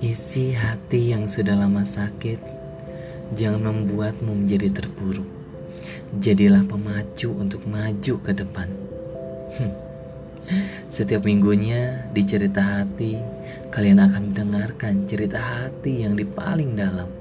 Isi hati yang sudah lama sakit, jangan membuatmu menjadi terpuruk. Jadilah pemacu untuk maju ke depan. Hmm. Setiap minggunya di cerita hati, kalian akan mendengarkan cerita hati yang di paling dalam.